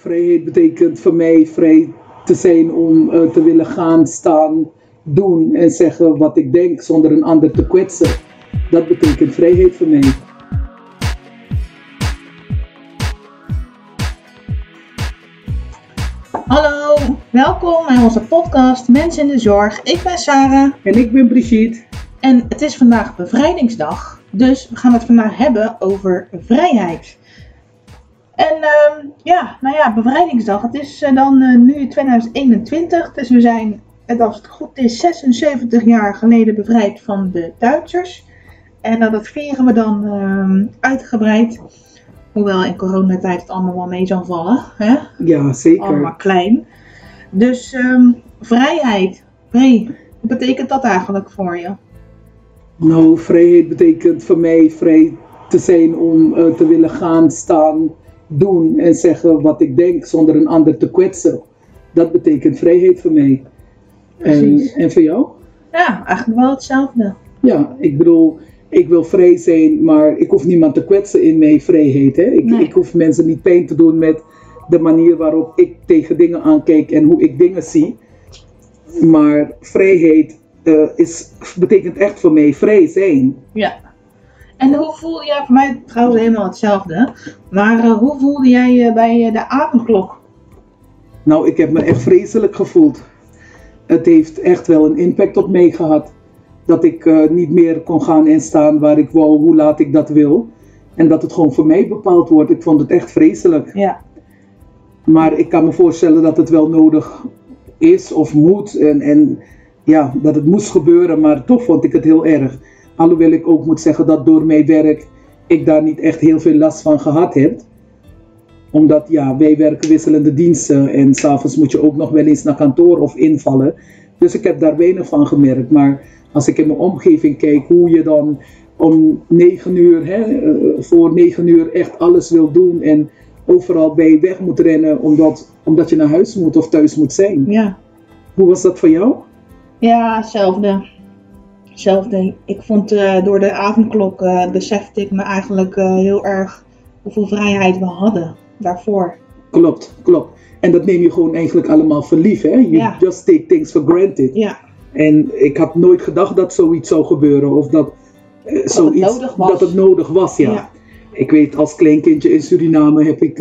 Vrijheid betekent voor mij vrij te zijn om uh, te willen gaan, staan, doen en zeggen wat ik denk zonder een ander te kwetsen. Dat betekent vrijheid voor mij. Hallo, welkom bij onze podcast Mensen in de Zorg. Ik ben Sarah. En ik ben Brigitte. En het is vandaag bevrijdingsdag, dus we gaan het vandaag hebben over vrijheid. En uh, ja, nou ja, bevrijdingsdag. Het is uh, dan uh, nu 2021, dus we zijn, als het goed is, 76 jaar geleden bevrijd van de Duitsers. En uh, dat vieren we dan ehm, uitgebreid. Hoewel in coronatijd het allemaal wel mee zal vallen. Hè? Ja, zeker. Allemaal klein. Dus um, vrijheid. Vrij. Wat betekent dat eigenlijk voor je? Nou, vrijheid betekent voor mij vrij te zijn om te willen gaan, staan, doen en zeggen wat ik denk zonder een ander te kwetsen. Dat betekent vrijheid voor mij. En, en voor jou? Ja, eigenlijk wel hetzelfde. Ja, ik bedoel, ik wil vrij zijn, maar ik hoef niemand te kwetsen in mijn vrijheid. Hè? Ik, Nee. ik hoef mensen niet pijn te doen met de manier waarop ik tegen dingen aankijk en hoe ik dingen zie. Maar vrijheid eh, is, betekent echt voor mij vrij zijn. Ja. En hoe voelde jij, voor mij trouwens helemaal hetzelfde, maar uh, hoe voelde jij je bij uh, de avondklok? Nou, ik heb me echt vreselijk gevoeld. Het heeft echt wel een impact op mij gehad. Dat ik uh, niet meer kon gaan en staan waar ik wou, hoe laat ik dat wil. En dat het gewoon voor mij bepaald wordt. Ik vond het echt vreselijk. Ja. Maar ik kan me voorstellen dat het wel nodig is of moet. En, en ja, dat het moest gebeuren. Maar toch vond ik het heel erg. Alhoewel ik ook moet zeggen dat door mijn werk ik daar niet echt heel veel last van gehad heb. Omdat ja, wij werken wisselende diensten en s'avonds moet je ook nog wel eens naar kantoor of invallen. Dus ik heb daar weinig van gemerkt. Maar als ik in mijn omgeving kijk hoe je dan om 9 uur, hè, voor 9 uur echt alles wil doen en overal bij weg moet rennen omdat, omdat je naar huis moet of thuis moet zijn. Ja. Hoe was dat voor jou? Ja, hetzelfde. Hetzelfde. Ik vond uh, door de avondklok uh, besefte ik me eigenlijk uh, heel erg hoeveel vrijheid we hadden daarvoor. Klopt, klopt. En dat neem je gewoon eigenlijk allemaal voor lief, hè? You Ja. just take things for granted. Ja. En ik had nooit gedacht dat zoiets zou gebeuren of dat, eh, zoiets, nodig was. dat het nodig was. Ja. Ja. Ik weet, als kleinkindje in Suriname heb ik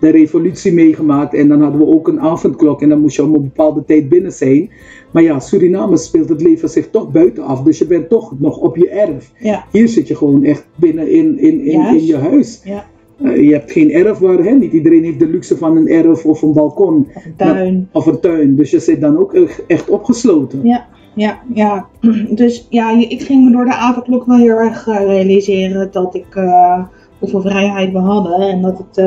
de revolutie meegemaakt en dan hadden we ook een avondklok en dan moest je om een bepaalde tijd binnen zijn. Maar ja, Suriname speelt het leven zich toch buiten af, dus je bent toch nog op je erf. Ja. Hier zit je gewoon echt binnen in, in, in, je huis. Ja. Eh, je hebt geen erf waar, hè? niet iedereen heeft de luxe van een erf of een balkon. Of een tuin. Of een tuin, dus je zit dan ook echt- opgesloten. Ja, ja, ja. Dus ja, ik ging me door de avondklok wel heel erg eh, realiseren dat ik eh, hoeveel vrijheid we hadden en dat het,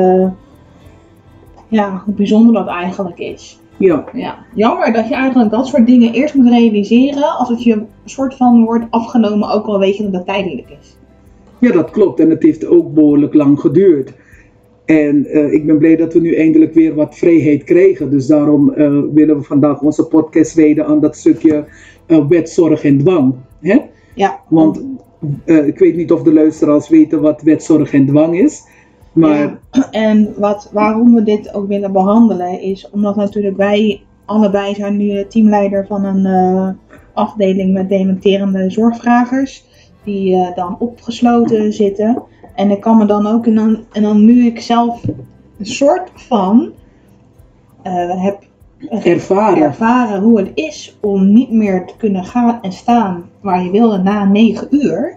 ja, hoe bijzonder dat eigenlijk is. Ja, Ja, jammer dat je eigenlijk dat soort dingen eerst moet realiseren als het je een soort van wordt afgenomen, ook al weet je dat het tijdelijk is. ja, dat klopt. En het heeft ook behoorlijk lang geduurd. En eh, ik ben blij dat we nu eindelijk weer wat vrijheid krijgen. Dus daarom eh, willen we vandaag onze podcast wijden aan dat stukje eh, wet, zorg en dwang. Hè? Ja, Want ik weet niet of de luisteraars weten wat wet, zorg en dwang is. Maar Ja, en wat, waarom we dit ook willen behandelen is omdat natuurlijk wij allebei zijn nu teamleider van een eh, afdeling met dementerende zorgvragers. Die eh, dan opgesloten zitten. En ik kan me dan ook, en dan, en dan nu ik zelf een soort van eh, heb ervaren. ervaren hoe het is om niet meer te kunnen gaan en staan waar je wilde na 9 uur.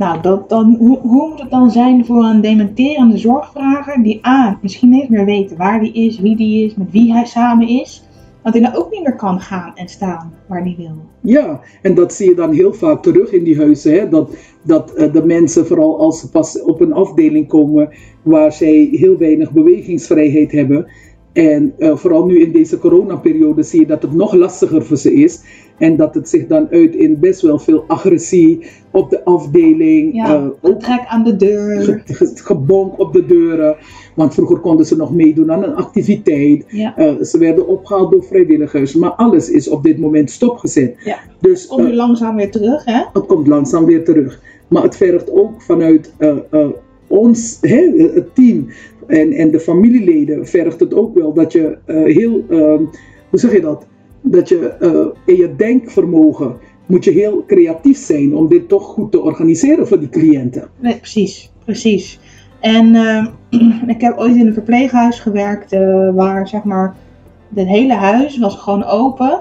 Nou, dat, dan, hoe, moet het dan zijn voor een dementerende zorgvrager die A, misschien niet meer weet waar die is, wie die is, met wie hij samen is. Dat hij dan ook niet meer kan gaan en staan waar hij wil. Ja, en dat zie je dan heel vaak terug in die huizen. Hè? Dat, dat eh, de mensen, vooral als ze pas op een afdeling komen waar zij heel weinig bewegingsvrijheid hebben. En eh, vooral nu in deze coronaperiode zie je dat het nog lastiger voor ze is. En dat het zich dan uit in best wel veel agressie op de afdeling. Ja, eh, ook trek aan de deur. ge- ge- gebonk op de deuren. Want vroeger konden ze nog meedoen aan een activiteit. Ja. Eh, ze werden opgehaald door vrijwilligers. Maar alles is op dit moment stopgezet. Ja. Dus Kom je eh, langzaam weer terug, hè? het komt langzaam weer terug. Maar het vergt ook vanuit ons, hè, het team, en, en de familieleden vergt het ook wel dat je eh, heel, ehm, hoe zeg je dat? Dat je eh, in je denkvermogen moet je heel creatief zijn om dit toch goed te organiseren voor die cliënten. Nee, precies, precies. En eh, ik heb ooit in een verpleeghuis gewerkt eh, waar zeg maar het hele huis was gewoon open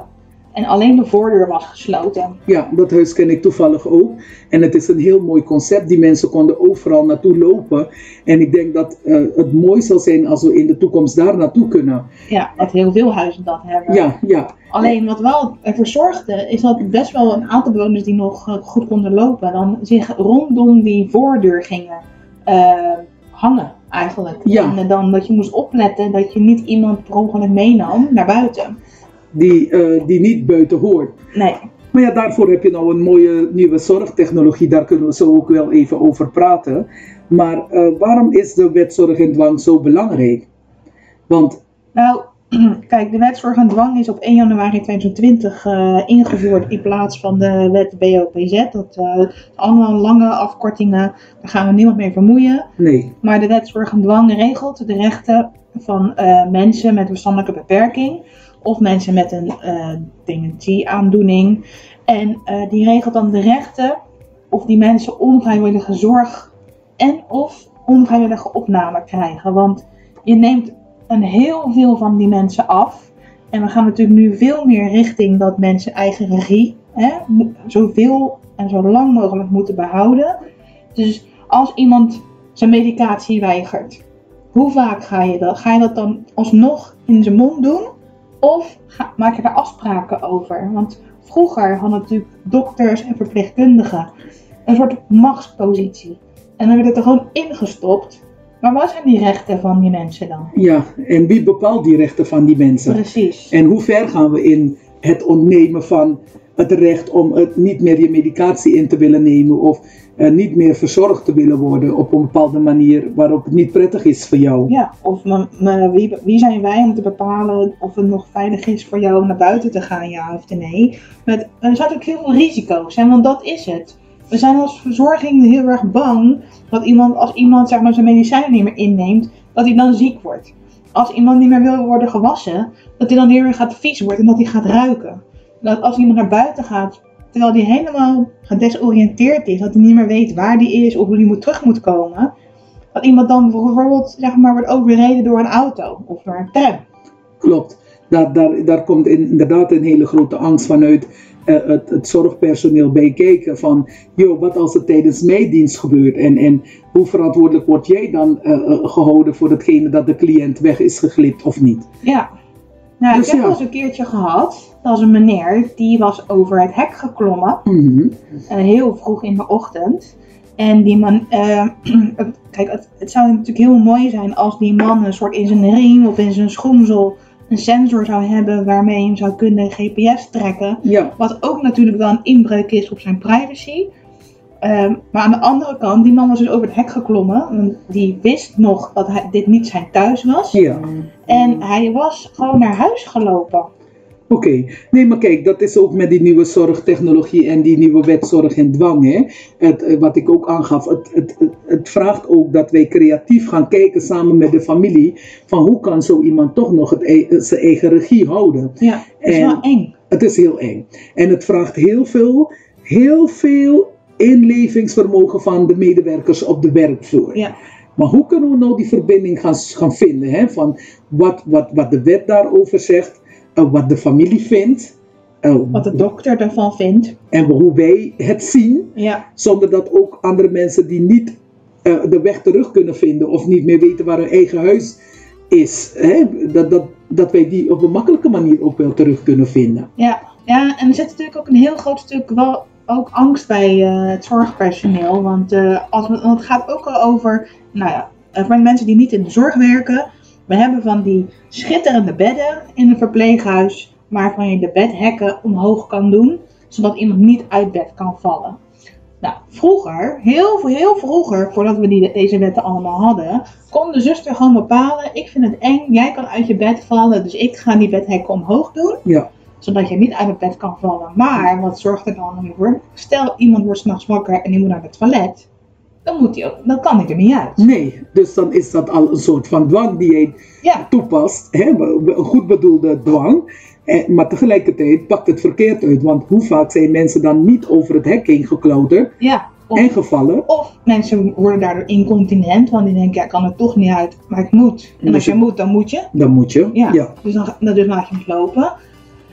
en alleen de voordeur was gesloten. Ja, dat huis ken ik toevallig ook. En het is een heel mooi concept. Die mensen konden overal naartoe lopen. En ik denk dat eh, het mooi zal zijn als we in de toekomst daar naartoe kunnen. Ja, dat heel veel huizen dat hebben. Ja, ja. Alleen wat wel ervoor zorgde, is dat best wel een aantal bewoners die nog eh, goed konden lopen, dan zich rondom die voordeur gingen eh, hangen eigenlijk. Ja. En eh, dan dat je moest opletten dat je niet iemand per ongeluk meenam naar buiten. Die, eh, die niet buiten hoort. Nee, Maar ja, daarvoor heb je nou een mooie nieuwe zorgtechnologie. Daar kunnen we zo ook wel even over praten. Maar eh, waarom is de wet zorg en dwang zo belangrijk? Want nou, kijk, de wet zorg en dwang is op 1 januari 2020 eh, ingevoerd in plaats van de wet BOPZ. Dat is allemaal lange afkortingen, daar gaan we niemand mee vermoeien. nee, Maar de wet zorg en dwang regelt de rechten van mensen met verstandelijke beperking of mensen met een eh dementie-aandoening. En eh, die regelt dan de rechten of die mensen onvrijwillige zorg en of onvrijwillige opname krijgen. Want je neemt een heel veel van die mensen af. En we gaan natuurlijk nu veel meer richting dat mensen eigen regie hè, zoveel en zo lang mogelijk moeten behouden. Dus als iemand zijn medicatie weigert, hoe vaak ga je dat? Ga je dat dan alsnog in zijn mond doen? Of ga, maak je daar afspraken over? Want vroeger hadden natuurlijk dokters en verpleegkundigen een soort machtspositie. En dan werd het er gewoon ingestopt. Maar wat zijn die rechten van die mensen dan? ja. En wie bepaalt die rechten van die mensen? Precies. En hoe ver gaan we in het ontnemen van het recht om het niet meer je medicatie in te willen nemen of eh, niet meer verzorgd te willen worden op een bepaalde manier waarop het niet prettig is voor jou? Ja, of wie, wie zijn wij om te bepalen of het nog veilig is voor jou om naar buiten te gaan, ja of nee? Met, er zijn ook heel veel risico's, hè, want dat is het. We zijn als verzorging heel erg bang dat iemand, als iemand zeg maar, zijn medicijnen niet meer inneemt, dat hij dan ziek wordt. Als iemand niet meer wil worden gewassen, dat hij dan heel erg gaat vies wordt en dat hij gaat ruiken. Dat als iemand naar buiten gaat, terwijl hij helemaal gedesoriënteerd is, dat hij niet meer weet waar die is of hoe hij moet, terug moet komen, dat iemand dan bijvoorbeeld zeg maar, wordt overreden door een auto of door een tram. Klopt. Daar, daar, daar komt in- inderdaad een hele grote angst vanuit eh, het, het zorgpersoneel bij kijken van, joh, wat als het tijdens mijn dienst gebeurt en, en hoe verantwoordelijk word jij dan eh, eh, gehouden voor hetgene dat de cliënt weg is geglipt of niet? Ja. Nou, Dus ik heb ja. wel eens een keertje gehad. Dat was een meneer die was over het hek geklommen. Mhm. eh, heel vroeg in de ochtend. En die man, eh, kijk, het, het zou natuurlijk heel mooi zijn als die man een soort in zijn riem of in zijn schoenzel een sensor zou hebben waarmee hem zou kunnen GPS trekken. Ja, Wat ook natuurlijk wel een inbreuk is op zijn privacy. Ehm, maar aan de andere kant, die man was dus over het hek geklommen. Die wist nog dat hij, dit niet zijn thuis was. ja. En hij was gewoon naar huis gelopen. Oké, nee, maar kijk, dat is ook met die nieuwe zorgtechnologie en die nieuwe wet zorg en dwang. Hè? Het, eh, wat ik ook aangaf, het, het, het, het vraagt ook dat wij creatief gaan kijken samen met de familie. Van hoe kan zo iemand toch nog het, ei- zijn eigen regie houden? Ja, dat is En- wel eng. Het is heel eng. En het vraagt heel veel, heel veel inlevingsvermogen van de medewerkers op de werkvloer. Ja. Maar hoe kunnen we nou die verbinding gaan, gaan vinden? Hè? Van wat, wat, wat de wet daarover zegt, eh, wat de familie vindt. eh, Wat de dokter ervan vindt. en hoe wij het zien, Ja, zonder dat ook andere mensen die niet eh, de weg terug kunnen vinden of niet meer weten waar hun eigen huis is, hè? Dat, dat, dat wij die op een makkelijke manier ook wel terug kunnen vinden. ja. ja, en er zit natuurlijk ook een heel groot stuk wel ook angst bij eh, het zorgpersoneel. Want, eh, als want het gaat ook al over, nou ja, eh, voor mensen die niet in de zorg werken. We hebben van die schitterende bedden in een verpleeghuis, waarvan je de bedhekken omhoog kan doen, zodat iemand niet uit bed kan vallen. Nou, vroeger, heel, heel vroeger, voordat we die, deze wetten allemaal hadden, kon de zuster gewoon bepalen: ik vind het eng, jij kan uit je bed vallen, dus ik ga die bedhekken omhoog doen Ja, zodat je niet uit het bed kan vallen. Maar wat zorgt er dan voor? Stel iemand wordt s'nachts wakker en die moet naar het toilet. Dan, moet hij ook, dan kan hij er niet uit. Nee, dus dan is dat al een soort van dwang die je Ja, toepast. Hè? Een goed bedoelde dwang. Eh, maar tegelijkertijd pakt het verkeerd uit. Want hoe vaak zijn mensen dan niet over het hek heen geklauterd ja. Of, en gevallen? of mensen worden daardoor incontinent, want die denken, ja, ik kan er toch niet uit, maar ik moet. En Dus als je moet, dan moet je. Dan moet je. Ja, ja. Dus, dan, dan- dus laat je hem lopen.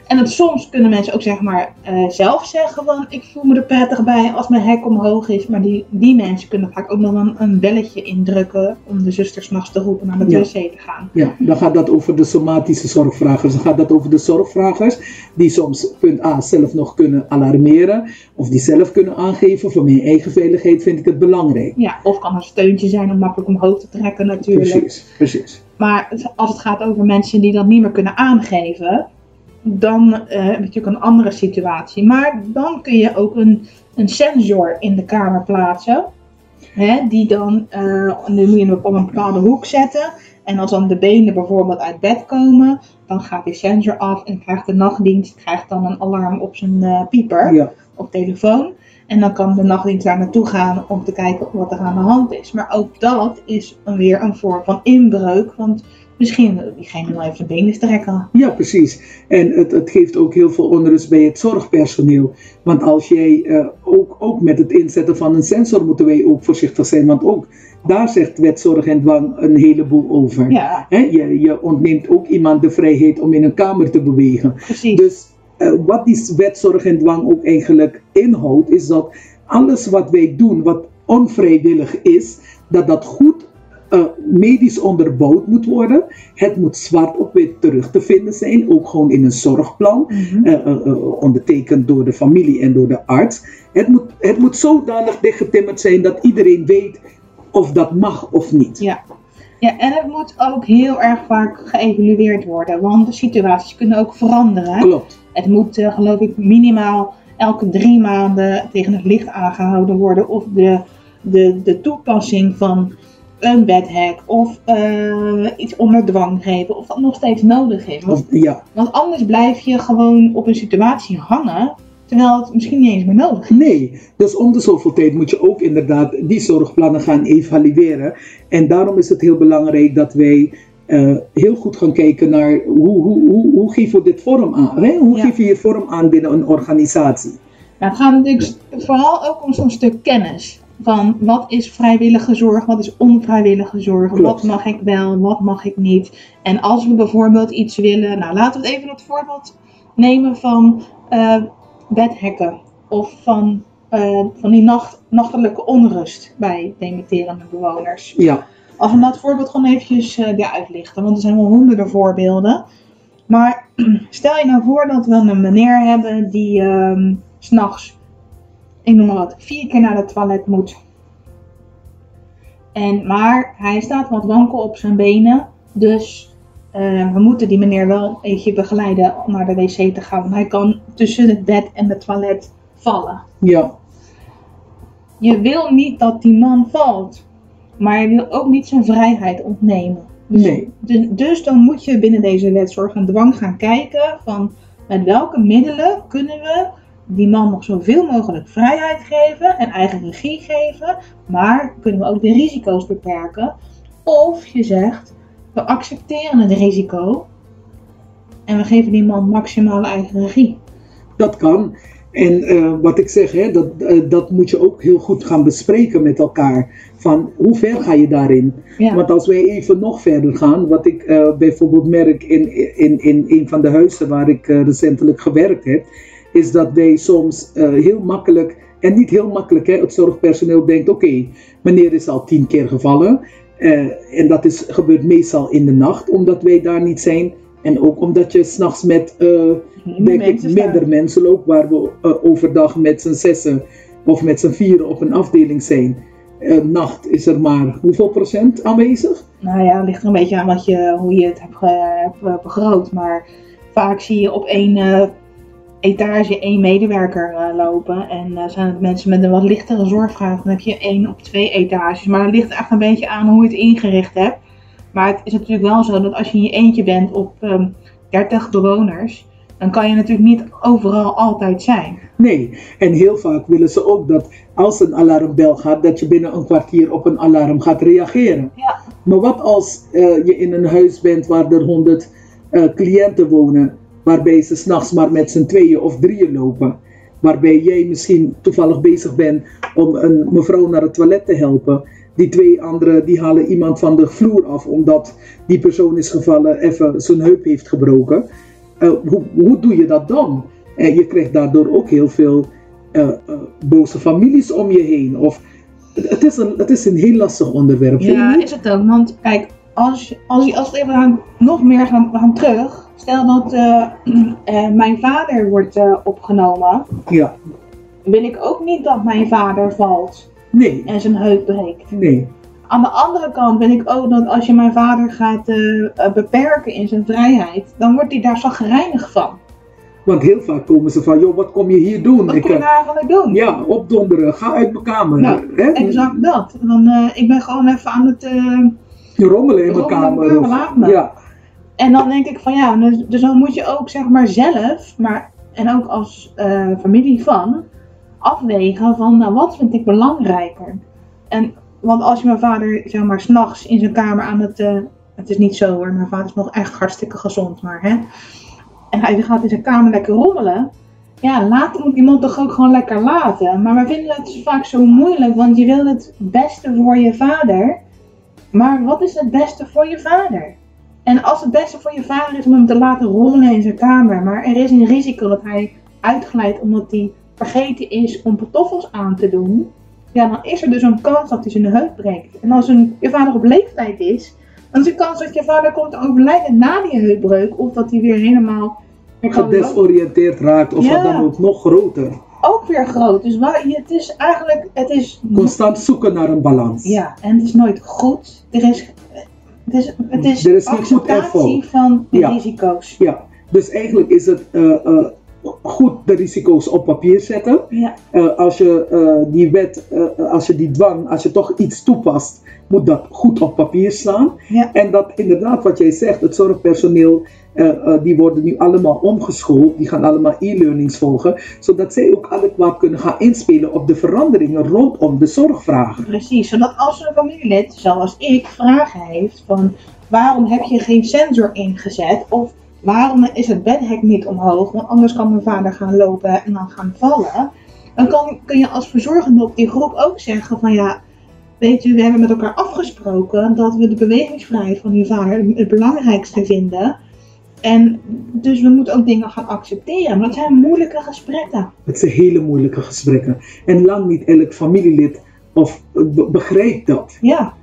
En dat soms kunnen mensen ook zeg maar eh, zelf zeggen van ik voel me er prettig bij als mijn hek omhoog is. Maar die, die mensen kunnen vaak ook nog een, een belletje indrukken om de zuster s'nachts te roepen naar de Ja. wc te gaan. Ja, dan gaat dat over de somatische zorgvragers. Dan gaat dat over de zorgvragers die soms punt A zelf nog kunnen alarmeren. Of die zelf kunnen aangeven. Voor mijn eigen veiligheid vind ik het belangrijk. Ja, of kan een steuntje zijn om makkelijk omhoog te trekken natuurlijk. Precies, precies. Maar het- als het gaat over mensen die dat niet meer kunnen aangeven, dan eh, heb je natuurlijk een andere situatie. Maar dan kun je ook een, een sensor in de kamer plaatsen. Hè, die dan, eh nu moet je hem op een bepaalde hoek zetten. En als dan de benen bijvoorbeeld uit bed komen, dan gaat die sensor af en krijgt de nachtdienst krijgt dan een alarm op zijn eh, pieper Ja, op telefoon. En dan kan de nachtdienst daar naartoe gaan om te kijken wat er aan de hand is. Maar ook dat is weer een vorm van inbreuk. Want misschien diegene wel even zijn benen strekken. ja precies. En het, het geeft ook heel veel onrust bij het zorgpersoneel. Want als jij eh, ook, ook met het inzetten van een sensor moeten wij ook voorzichtig zijn. Want ook daar zegt wet zorg en dwang een heleboel over. Ja, je, je ontneemt ook iemand de vrijheid om in een kamer te bewegen. precies. Dus eh, wat die wet zorg en dwang ook eigenlijk inhoudt, is dat alles wat wij doen, wat onvrijwillig is, dat dat goed eh, medisch onderbouwd moet worden. Het moet zwart op wit terug te vinden zijn, ook gewoon in een zorgplan, Mhm. eh, eh, ondertekend door de familie en door de arts. Het moet, het moet zodanig dichtgetimmerd zijn dat iedereen weet of dat mag of niet. Ja. ja, en het moet ook heel erg vaak geëvalueerd worden. Want de situaties kunnen ook veranderen. Klopt. Het moet, geloof ik, minimaal elke drie maanden tegen het licht aangehouden worden. Of de, de, de toepassing van een bedhek of eh, iets onder dwang geven. Of dat nog steeds nodig is. Want, Of, ja, want anders blijf je gewoon op een situatie hangen. Terwijl het misschien niet eens meer nodig is. Nee, dus om de zoveel tijd moet je ook inderdaad die zorgplannen gaan evalueren. En daarom is het heel belangrijk dat wij eh, heel goed gaan kijken naar hoe, hoe, hoe, hoe geven we dit vorm aan? Hè? Hoe Ja. geef je hier vorm aan binnen een organisatie? Nou, het gaat natuurlijk vooral ook om zo'n stuk kennis. Van wat is vrijwillige zorg, wat is onvrijwillige zorg, Klopt. wat mag ik wel, wat mag ik niet. En als we bijvoorbeeld iets willen, nou laten we het even het voorbeeld nemen van eh bedhekken of van, eh, van die nacht, nachtelijke onrust bij dementerende bewoners. Ja, Als we dat voorbeeld gewoon eventjes eh ja, uitlichten, want er zijn wel honderden voorbeelden. Maar stel je nou voor dat we een meneer hebben die ehm, s s'nachts, ik noem maar wat, vier keer naar het toilet moet. En, maar hij staat wat wankel op zijn benen, dus eh, we moeten die meneer wel een beetje begeleiden om naar de wc te gaan. Want hij kan tussen het bed en het toilet vallen. ja, Je wil niet dat die man valt, maar je wil ook niet zijn vrijheid ontnemen. Dus, Nee. dus, dus dan moet je binnen deze wet zorg en dwang gaan kijken van met welke middelen kunnen we die man nog zoveel mogelijk vrijheid geven en eigen regie geven, maar kunnen we ook de risico's beperken. Of je zegt, we accepteren het risico en we geven die man maximale eigen regie. dat kan. En eh, wat ik zeg, hè, dat, eh, dat moet je ook heel goed gaan bespreken met elkaar. Van hoe ver ga je daarin? Ja. Want als wij even nog verder gaan, wat ik eh, bijvoorbeeld merk in, in, in een van de huizen waar ik recentelijk gewerkt heb, is dat wij soms eh, heel makkelijk, en niet heel makkelijk, hè, het zorgpersoneel denkt: oké, meneer is al tien keer gevallen. eh, en dat is, gebeurt meestal in de nacht, omdat wij daar niet zijn. En ook omdat je s'nachts met eh, denk ik, minder mensen loopt, waar we overdag met z'n zessen of met z'n vieren op een afdeling zijn. Nacht is er maar hoeveel procent aanwezig? Nou ja, het ligt er een beetje aan wat je, hoe je het hebt, hebt begroot. Maar vaak zie je op één etage één medewerker eh, lopen. En eh, zijn het mensen met een wat lichtere zorgvraag, dan heb je één op twee etages. Maar het ligt echt een beetje aan hoe je het ingericht hebt. Maar het is natuurlijk wel zo dat als je in je eentje bent op ehm 30 bewoners, dan kan je natuurlijk niet overal altijd zijn. Nee, en heel vaak willen ze ook dat als een alarmbel gaat, dat je binnen een kwartier op een alarm gaat reageren. Ja. Maar wat als eh, je in een huis bent waar er honderd uh, cliënten wonen, waarbij ze s'nachts maar met z'n tweeën of drieën lopen? Waarbij jij misschien toevallig bezig bent om een mevrouw naar het toilet te helpen. Die twee anderen die halen iemand van de vloer af omdat die persoon is gevallen, even zijn heup heeft gebroken. Uh, hoe, hoe doe je dat dan? En je krijgt daardoor ook heel veel uh, uh, boze families om je heen. Of, het, is een, het is een heel lastig onderwerp. Ja, is het ook. Want kijk, als, als, als we even gaan, nog meer gaan, gaan terug. Stel dat uh, mijn vader wordt opgenomen. Ja. Wil ik ook niet dat mijn vader valt. Nee. En zijn heup breekt. Nee. Aan de andere kant ben ik ook dat als je mijn vader gaat beperken in zijn vrijheid, dan wordt hij daar zagrijnig van. Want heel vaak komen ze van, joh, wat kom je hier doen? Wat kom je daar gaan doen? Ja, opdonderen, ga uit mijn kamer. Nou, hè? exact dat. Want ik ben gewoon even aan het... Je rommelen in mijn kamer. Of. Ja. En dan denk ik van ja, dus, dus, dan moet je ook zeg maar zelf, maar, en ook als uh, familie van, afwegen van nou, wat vind ik belangrijker. En, want als je mijn vader zeg maar s'nachts in zijn kamer aan het... het is niet zo hoor, mijn vader is nog echt hartstikke gezond, maar hè en hij gaat in zijn kamer lekker rommelen. Ja, laat moet iemand toch ook gewoon lekker laten. Maar we vinden het vaak zo moeilijk, want je wil het beste voor je vader. Maar wat is het beste voor je vader? En als het beste voor je vader is om hem te laten rommelen in zijn kamer, maar er is een risico dat hij uitglijdt omdat hij vergeten is om pantoffels aan te doen, ja, dan is er dus een kans dat hij zijn heup breekt. En als een, je vader op leeftijd is, dan is de kans dat je vader komt te overlijden na die heupbreuk, of dat hij weer helemaal gedesoriënteerd raakt of wat dan ook nog groter. Ook weer groot. Dus waar, het is eigenlijk, het is... Constant zoeken naar een balans. Ja, en het is nooit goed. Er is, het is, het is, er is niet goed van de ja. risico's. Ja, dus eigenlijk is het uh, uh, goed de risico's op papier zetten. Ja. Uh, als je die wet, als je die dwang, als je toch iets toepast, moet dat goed op papier staan. Ja. En dat inderdaad wat jij zegt, het zorgpersoneel die worden nu allemaal omgeschoold, die gaan allemaal e-learnings volgen, zodat zij ook adequaat kunnen gaan inspelen op de veranderingen rondom de zorgvraag. Precies, zodat als een familielid, zoals ik, vragen heeft van waarom heb je geen sensor ingezet of waarom is het bedhek niet omhoog, want anders kan mijn vader gaan lopen en dan gaan vallen, dan kan, kun je als verzorgende op die groep ook zeggen van ja, weet u, we hebben met elkaar afgesproken dat we de bewegingsvrijheid van uw vader het belangrijkste vinden. En dus we moeten ook dingen gaan accepteren. Maar dat zijn moeilijke gesprekken. Het zijn hele moeilijke gesprekken. En lang niet elk familielid of begrijpt dat. Ja.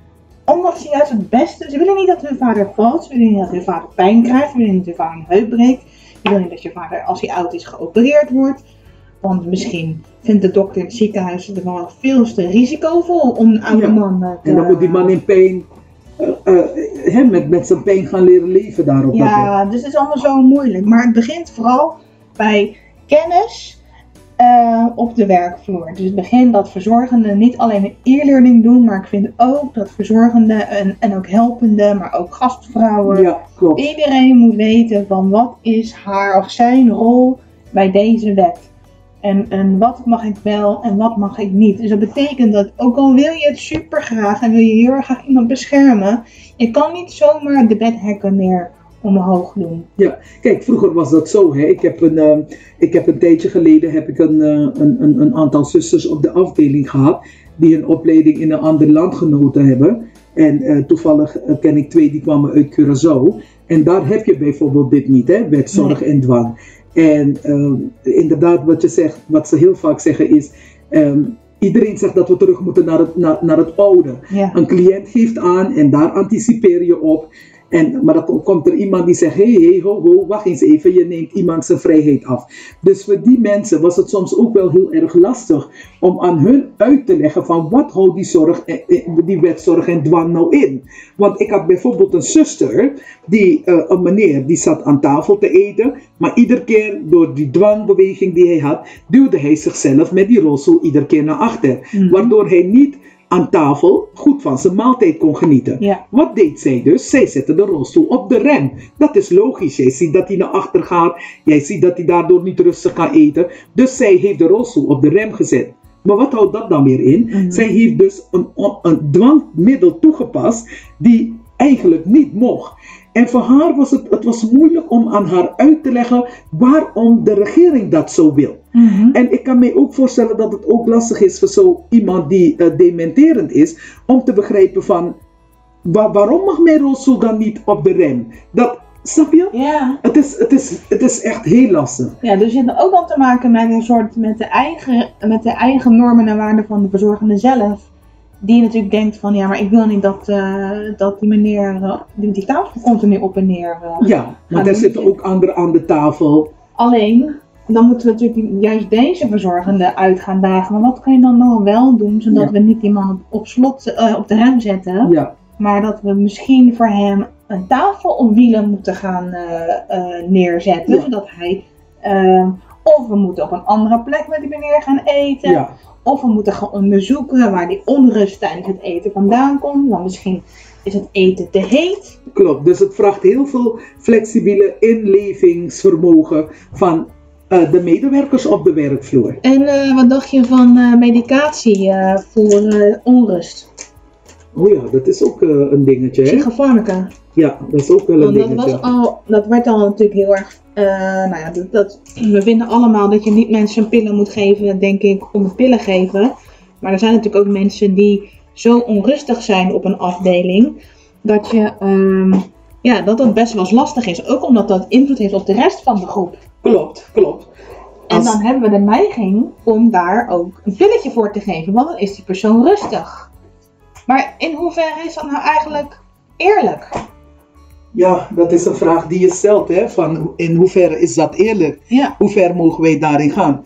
Omdat ze juist het beste... Ze willen niet dat hun vader valt. Ze willen niet dat hun vader pijn krijgt. Ze willen niet dat hun vader een heup breekt. Ze willen niet dat je vader, als hij oud is, geopereerd wordt. Want misschien vindt de dokter in het ziekenhuis het wel veel te risicovol om een oude Ja. man eh, te... En dan moet die man in pijn, uh, uh, met, met zijn pijn gaan leren leven daarop. Ja, dus het is allemaal zo moeilijk. Maar het begint vooral bij kennis eh, op de werkvloer. Dus het begint dat verzorgenden niet alleen een e-learning doen, maar ik vind ook dat verzorgenden en, en ook helpenden, maar ook gastvrouwen, Ja, klopt. iedereen moet weten van wat is haar of zijn rol bij deze wet. En, en wat mag ik wel en wat mag ik niet. Dus dat betekent dat ook al wil je het super graag en wil je heel erg graag iemand beschermen, je kan niet zomaar de bedhekken meer omhoog doen. Ja, kijk, vroeger was dat zo. Hè. Ik, heb een, uh, ik heb een tijdje geleden heb ik een, uh, een, een, een, aantal zusters op de afdeling gehad die een opleiding in een ander land genoten hebben. En uh, toevallig ken ik twee die kwamen uit Curaçao. En daar heb je bijvoorbeeld dit niet, hè, wet zorg nee. en dwang. En inderdaad, wat je zegt, wat ze heel vaak zeggen is. Um, Iedereen zegt dat we terug moeten naar het, naar, naar het oude. Ja. Een cliënt geeft aan en daar anticipeer je op. En, maar dan komt er iemand die zegt: hé, hey, hey, ho, ho, wacht eens even, je neemt iemand zijn vrijheid af. Dus voor die mensen was het soms ook wel heel erg lastig om aan hun uit te leggen: van wat houdt die, zorg, die wet zorg en dwang nou in? Want ik had bijvoorbeeld een zuster, die, uh, een meneer, die zat aan tafel te eten, maar iedere keer door die dwangbeweging die hij had, duwde hij zichzelf met die rolstoel iedere keer naar achter. Mhm. Waardoor hij niet aan tafel goed van zijn maaltijd kon genieten. Ja. Wat deed zij dus? Zij zette de rolstoel op de rem. Dat is logisch. Jij ziet dat hij naar achter gaat. Jij ziet dat hij daardoor niet rustig kan eten. Dus zij heeft de rolstoel op de rem gezet. Maar wat houdt dat dan weer in? Mhm. Zij heeft dus een, een dwangmiddel toegepast die eigenlijk niet mocht. En voor haar was het, het was moeilijk om aan haar uit te leggen waarom de regering dat zo wil. Mhm. En ik kan me ook voorstellen dat het ook lastig is voor zo iemand die eh, dementerend is, om te begrijpen van wa- waarom mag mijn rolstoel dan niet op de rem? Dat, snap je? Ja. Het is, het, is, het is echt heel lastig. Ja, dus je hebt ook al te maken met een soort met de eigen, met de eigen normen en waarden van de verzorgende zelf. Die natuurlijk denkt van ja, maar ik wil niet dat, eh, dat die meneer eh, die, die tafel continu op en neer. eh. Ja, er doen zitten ook anderen aan de tafel. Alleen, dan moeten we natuurlijk juist deze verzorgende uit gaan dagen. Maar wat kan je dan nog wel doen, zodat Ja. we niet die man op, slot op de rem zetten. Ja, Maar dat we misschien voor hem een tafel op wielen moeten gaan neerzetten. Ja. Zodat hij. of we moeten op een andere plek met die meneer gaan eten. ja, Of we moeten gaan onderzoeken waar die onrust tijdens het eten vandaan komt. Want misschien is het eten te heet. klopt. Dus het vraagt heel veel flexibele inlevingsvermogen van eh, de medewerkers op de werkvloer. En eh, wat dacht je van eh, medicatie voor onrust? Oh ja, dat is ook een dingetje. Psychofarmaca. Ja, dat is ook wel een Want dat, was al, dat werd al natuurlijk heel erg. eh, nou ja, dat, dat, we vinden allemaal dat je niet mensen pillen moet geven, denk ik, om pillen geven. Maar er zijn natuurlijk ook mensen die zo onrustig zijn op een afdeling. Dat je. ehm, ja, dat dat best wel eens lastig is. Ook omdat dat invloed heeft op de rest van de groep. Klopt, klopt. En Als- dan hebben we de neiging om daar ook een pilletje voor te geven, want dan is die persoon rustig. Maar in hoeverre is dat nou eigenlijk eerlijk? Ja, dat is een vraag die je stelt, hè? Van in hoeverre is dat eerlijk? Ja. Hoe ver mogen wij daarin gaan?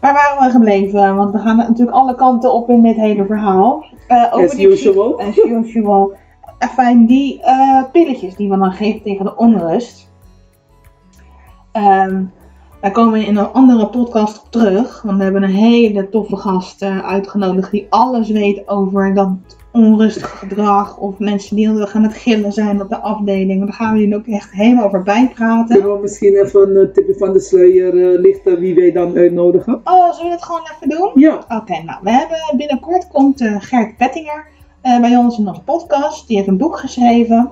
Waar waren we gebleven? Want we gaan natuurlijk alle kanten op in dit hele verhaal. Eh, As die usual. As usual. Enfin, die eh, pilletjes die we dan geven tegen de onrust. Ehm, daar komen we in een andere podcast op terug. Want we hebben een hele toffe gast eh, uitgenodigd die alles weet over dat onrustig gedrag. Of mensen die heel erg aan het gillen zijn op de afdeling. Daar gaan we jullie ook echt helemaal over bijpraten. Kunnen we misschien even een tipje van de sluier eh, lichten wie wij dan uitnodigen? Oh, zullen we dat gewoon even doen? Ja, Oké, nou, we hebben binnenkort komt eh, Gert Pettinger eh, bij ons in onze podcast. Die heeft een boek geschreven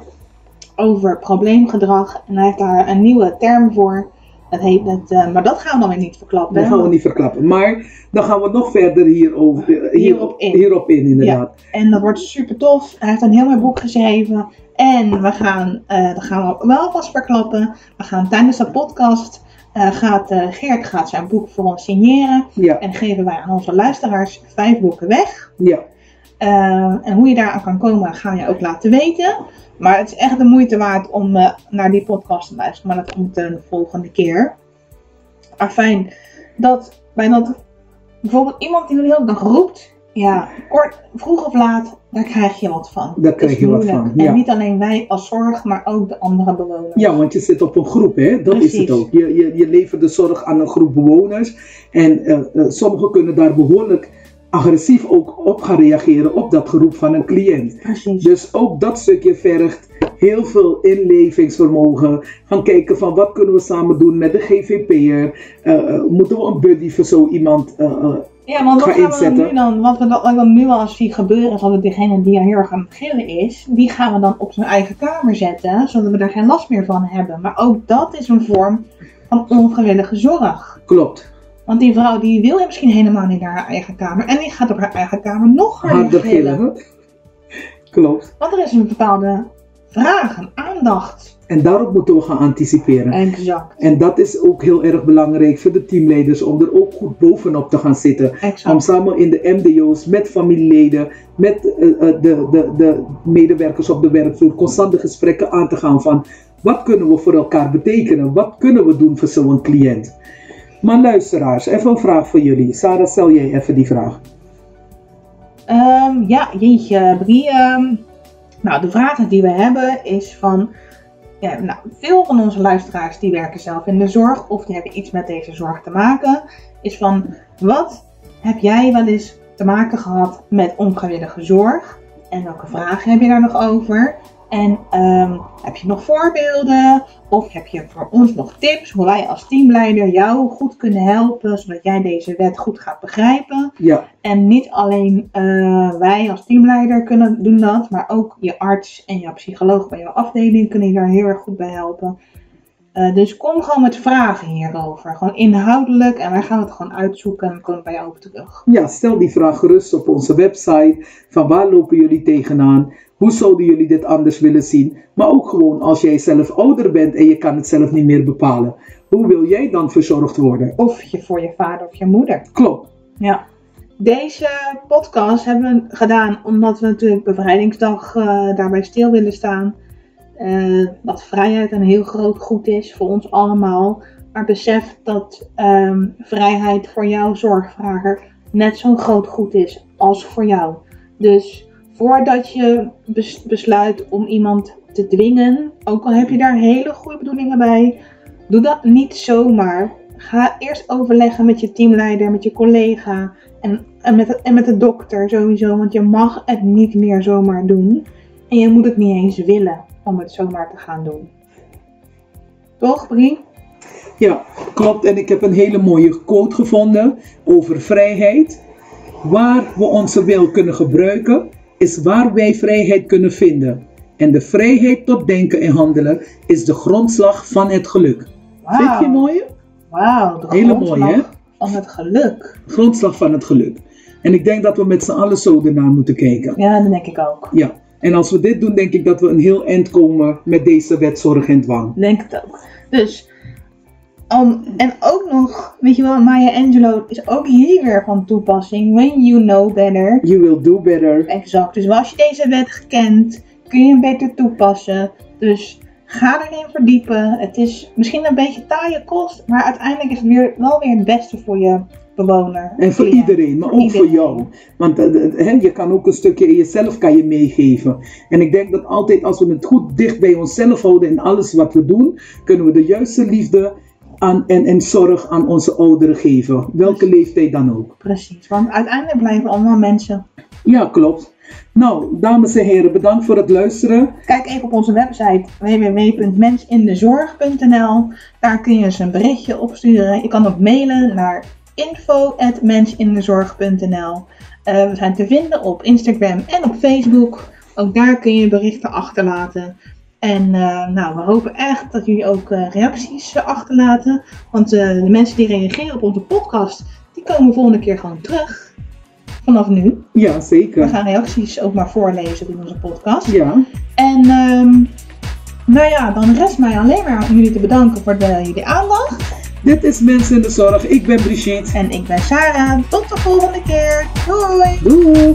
over probleemgedrag. En hij heeft daar een nieuwe term voor. Dat heet het, eh, maar dat gaan we dan weer niet verklappen. dat gaan we niet verklappen. Maar dan gaan we nog verder hierover, eh, hier, Hierop in. hierop in, inderdaad. En dat wordt super tof. Hij heeft een heel mooi boek geschreven. En we gaan, eh dat gaan we wel vast verklappen. We gaan tijdens de podcast, gaat Geert gaat zijn boek voor ons signeren. Ja, En geven wij aan onze luisteraars vijf boeken weg. ja. Eh, en hoe je daaraan kan komen, ga je ook laten weten. Maar het is echt de moeite waard om eh, naar die podcast te luisteren. Maar dat komt de volgende keer. Maar fijn dat bij dat bijvoorbeeld iemand die de hele dag roept. Ja, kort, vroeg of laat, daar krijg je wat van. Daar Dat krijg is je wat van, En niet alleen wij als zorg, maar ook de andere bewoners. Ja, want je zit op een groep, hè? dat is Precies. het ook. Je, je, je levert de zorg aan een groep bewoners. En eh, eh, sommigen kunnen daar behoorlijk agressief ook op gaan reageren op dat geroep van een cliënt. Precies. Dus ook dat stukje vergt heel veel inlevingsvermogen. Gaan kijken van wat kunnen we samen doen met de GVP'er. Eh, eh, moeten we een buddy voor zo iemand... eh, Ja, want wat ga gaan we dan inzetten. nu dan, wat we dan, nu al zien gebeuren, dat degene die heel erg aan het gillen is, die gaan we dan op zijn eigen kamer zetten, zodat we daar geen last meer van hebben. Maar ook dat is een vorm van onvrijwillige zorg. klopt. Want die vrouw die wil misschien helemaal niet naar haar eigen kamer en die gaat op haar eigen kamer nog harder gillen. Klopt. Want er is een bepaalde vraag, een aandacht. En daarop moeten we gaan anticiperen. Exact. En dat is ook heel erg belangrijk voor de teamleiders om er ook goed bovenop te gaan zitten. Om Exact. samen in de MDO's met familieleden, met eh, eh, de, de, de medewerkers op de werkvloer constante gesprekken aan te gaan van wat kunnen we voor elkaar betekenen? Wat kunnen we doen voor zo'n cliënt? Maar luisteraars, even een vraag voor jullie. Sarah, stel jij even die vraag. Ehm, ja, jeetje, Brie. ehm, nou, de vraag die we hebben is van... Ja, nou, veel van onze luisteraars die werken zelf in de zorg of die hebben iets met deze zorg te maken. Is van, wat heb jij wel eens te maken gehad met onvrijwillige zorg? En welke vragen heb je daar nog over? En ehm, heb je nog voorbeelden? Of heb je voor ons nog tips hoe wij als teamleider jou goed kunnen helpen, zodat jij deze wet goed gaat begrijpen? Ja, En niet alleen eh, wij als teamleider kunnen doen dat, maar ook je arts en jouw psycholoog bij jouw afdeling kunnen je daar heel erg goed bij helpen. Eh, dus kom gewoon met vragen hierover. Gewoon inhoudelijk en wij gaan het gewoon uitzoeken en dan komen we bij jou op terug. ja, stel die vraag gerust op onze website. Van waar lopen jullie tegenaan? Hoe zouden jullie dit anders willen zien? Maar ook gewoon als jij zelf ouder bent en je kan het zelf niet meer bepalen. Hoe wil jij dan verzorgd worden? Of je voor je vader of je moeder. Klopt. Ja. Deze podcast hebben we gedaan omdat we natuurlijk bevrijdingsdag eh, daarbij stil willen staan. Eh, dat vrijheid een heel groot goed is voor ons allemaal. Maar besef dat ehm, vrijheid voor jouw zorgvrager net zo'n groot goed is als voor jou. Dus voordat je bes- besluit om iemand te dwingen, ook al heb je daar hele goede bedoelingen bij, doe dat niet zomaar. Ga eerst overleggen met je teamleider, met je collega en, en, met, de, en met de dokter sowieso. Want je mag het niet meer zomaar doen. En je moet het niet eens willen om het zomaar te gaan doen. Toch, Brie? Ja, klopt. En ik heb een hele mooie quote gevonden over vrijheid. Waar we onze wil kunnen gebruiken, is waar wij vrijheid kunnen vinden. En de vrijheid tot denken en handelen is de grondslag van het geluk. Vind je mooi? Wauw, de Hele grondslag mooi, hè? van het geluk. Grondslag van het geluk. En ik denk dat we met z'n allen zo ernaar moeten kijken. Ja, dat denk ik ook. Ja. En als we dit doen, denk ik dat we een heel eind komen met deze wet zorg en dwang. Denk het ook. Dus, um, en ook nog, weet je wel, Maya Angelou is ook hier weer van toepassing. When you know better. You will do better. Exact. Dus als je deze wet kent, kun je hem beter toepassen. Dus ga erin verdiepen. Het is misschien een beetje taaie kost, maar uiteindelijk is het weer, wel weer het beste voor je bewoner. En voor cliënt. iedereen, maar ook voor jou. Want eh, eh, je kan ook een stukje in jezelf kan je meegeven. En ik denk dat altijd als we het goed dicht bij onszelf houden in alles wat we doen, kunnen we de juiste liefde aan, en, en zorg aan onze ouderen geven. Welke leeftijd dan ook. Precies, want uiteindelijk blijven allemaal mensen. Ja, klopt. Nou, dames en heren, bedankt voor het luisteren. Kijk even op onze website www.mensindezorg.nl. Daar kun je eens een berichtje opsturen. Je kan ook mailen naar info.mensindezorg.nl. Eh, we zijn te vinden op Instagram en op Facebook. Ook daar kun je berichten achterlaten. En eh, nou, we hopen echt dat jullie ook eh, reacties eh, achterlaten. Want de mensen die reageren op onze podcast, die komen volgende keer gewoon terug. Vanaf nu. Ja, We zeker. gaan reacties ook maar voorlezen in onze podcast. Ja, En ehm, nou ja, dan rest mij alleen maar om jullie te bedanken voor de, jullie aandacht. dit is Mensen in de Zorg. Ik ben Brigitte. En ik ben Sarah. Tot de volgende keer. Doei! Doei!